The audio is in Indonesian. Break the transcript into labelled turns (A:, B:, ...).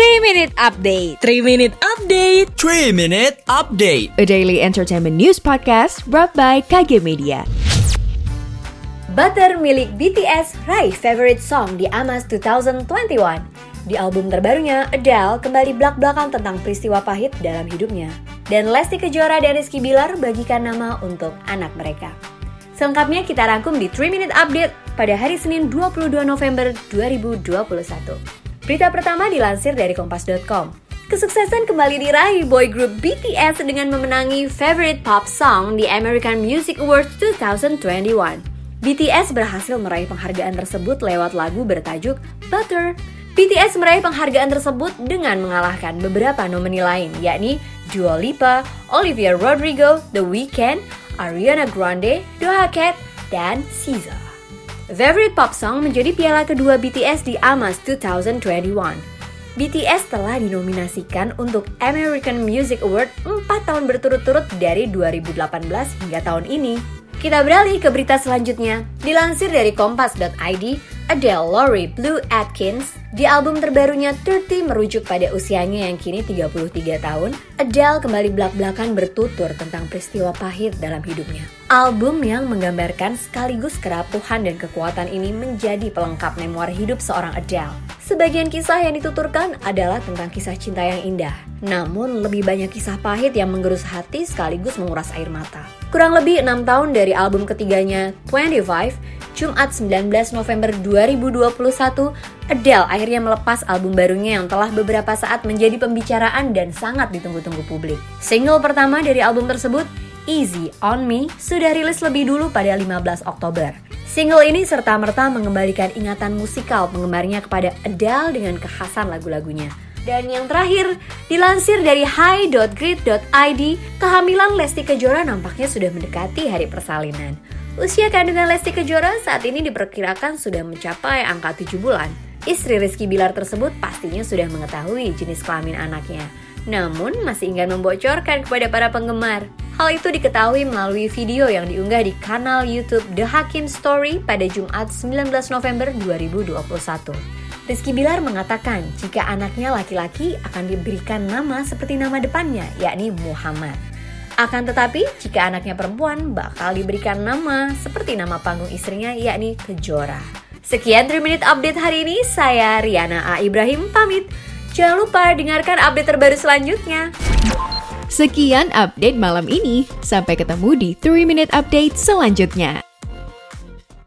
A: 3 Minute Update.
B: 3 Minute Update.
C: 3 Minute Update.
A: A daily entertainment news podcast brought by KG Media.
D: Butter milik BTS raih favorite song di AMAS 2021 Di album terbarunya, Adele kembali belak-belakan tentang peristiwa pahit dalam hidupnya. Dan Lesti Kejora dan Rizky Bilar bagikan nama untuk anak mereka. Selengkapnya kita rangkum di 3 Minute Update pada hari Senin 22 November 2021. Berita pertama dilansir dari kompas.com. Kesuksesan kembali diraih boy group BTS dengan memenangi Favorite Pop Song di American Music Awards 2021. BTS berhasil meraih penghargaan tersebut lewat lagu bertajuk Butter. BTS meraih penghargaan tersebut dengan mengalahkan beberapa nomini lain, yakni Dua Lipa, Olivia Rodrigo, The Weeknd, Ariana Grande, Doja Cat, dan SZA. Favorite Pop Song menjadi piala kedua BTS di AMAS 2021. BTS telah dinominasikan untuk American Music Award 4 tahun berturut-turut dari 2018 hingga tahun ini. Kita beralih ke berita selanjutnya. Dilansir dari kompas.id, Adele Laurie Blue Atkins di album terbarunya 30 merujuk pada usianya yang kini 33 tahun, Adele kembali belak-belakan bertutur tentang peristiwa pahit dalam hidupnya. Album yang menggambarkan sekaligus kerapuhan dan kekuatan ini menjadi pelengkap memoir hidup seorang Adele. Sebagian kisah yang dituturkan adalah tentang kisah cinta yang indah. Namun lebih banyak kisah pahit yang menggerus hati sekaligus menguras air mata. Kurang lebih enam tahun dari album ketiganya, 25, Jumat 19 November 2021, Adele akhirnya melepas album barunya yang telah beberapa saat menjadi pembicaraan dan sangat ditunggu-tunggu publik. Single pertama dari album tersebut, Easy On Me, sudah rilis lebih dulu pada 15 Oktober. Single ini serta-merta mengembalikan ingatan musikal penggemarnya kepada Adele dengan kekhasan lagu-lagunya. Dan yang terakhir, dilansir dari hi.grid.id, kehamilan Lesti Kejora nampaknya sudah mendekati hari persalinan. Usia kandungan Lesti Kejora saat ini diperkirakan sudah mencapai angka 7 bulan. Istri Rizky Bilar tersebut pastinya sudah mengetahui jenis kelamin anaknya, namun masih enggan membocorkan kepada para penggemar. Hal itu diketahui melalui video yang diunggah di kanal YouTube The Hakim Story pada Jumat 19 November 2021. Rizky Bilar mengatakan jika anaknya laki-laki akan diberikan nama seperti nama depannya, yakni Muhammad. Akan tetapi, jika anaknya perempuan, bakal diberikan nama seperti nama panggung istrinya, yakni Kejora. Sekian 3 Minute Update hari ini, saya Riana A. Ibrahim pamit. Jangan lupa dengarkan update terbaru selanjutnya.
A: Sekian update malam ini, sampai ketemu di 3 Minute Update selanjutnya.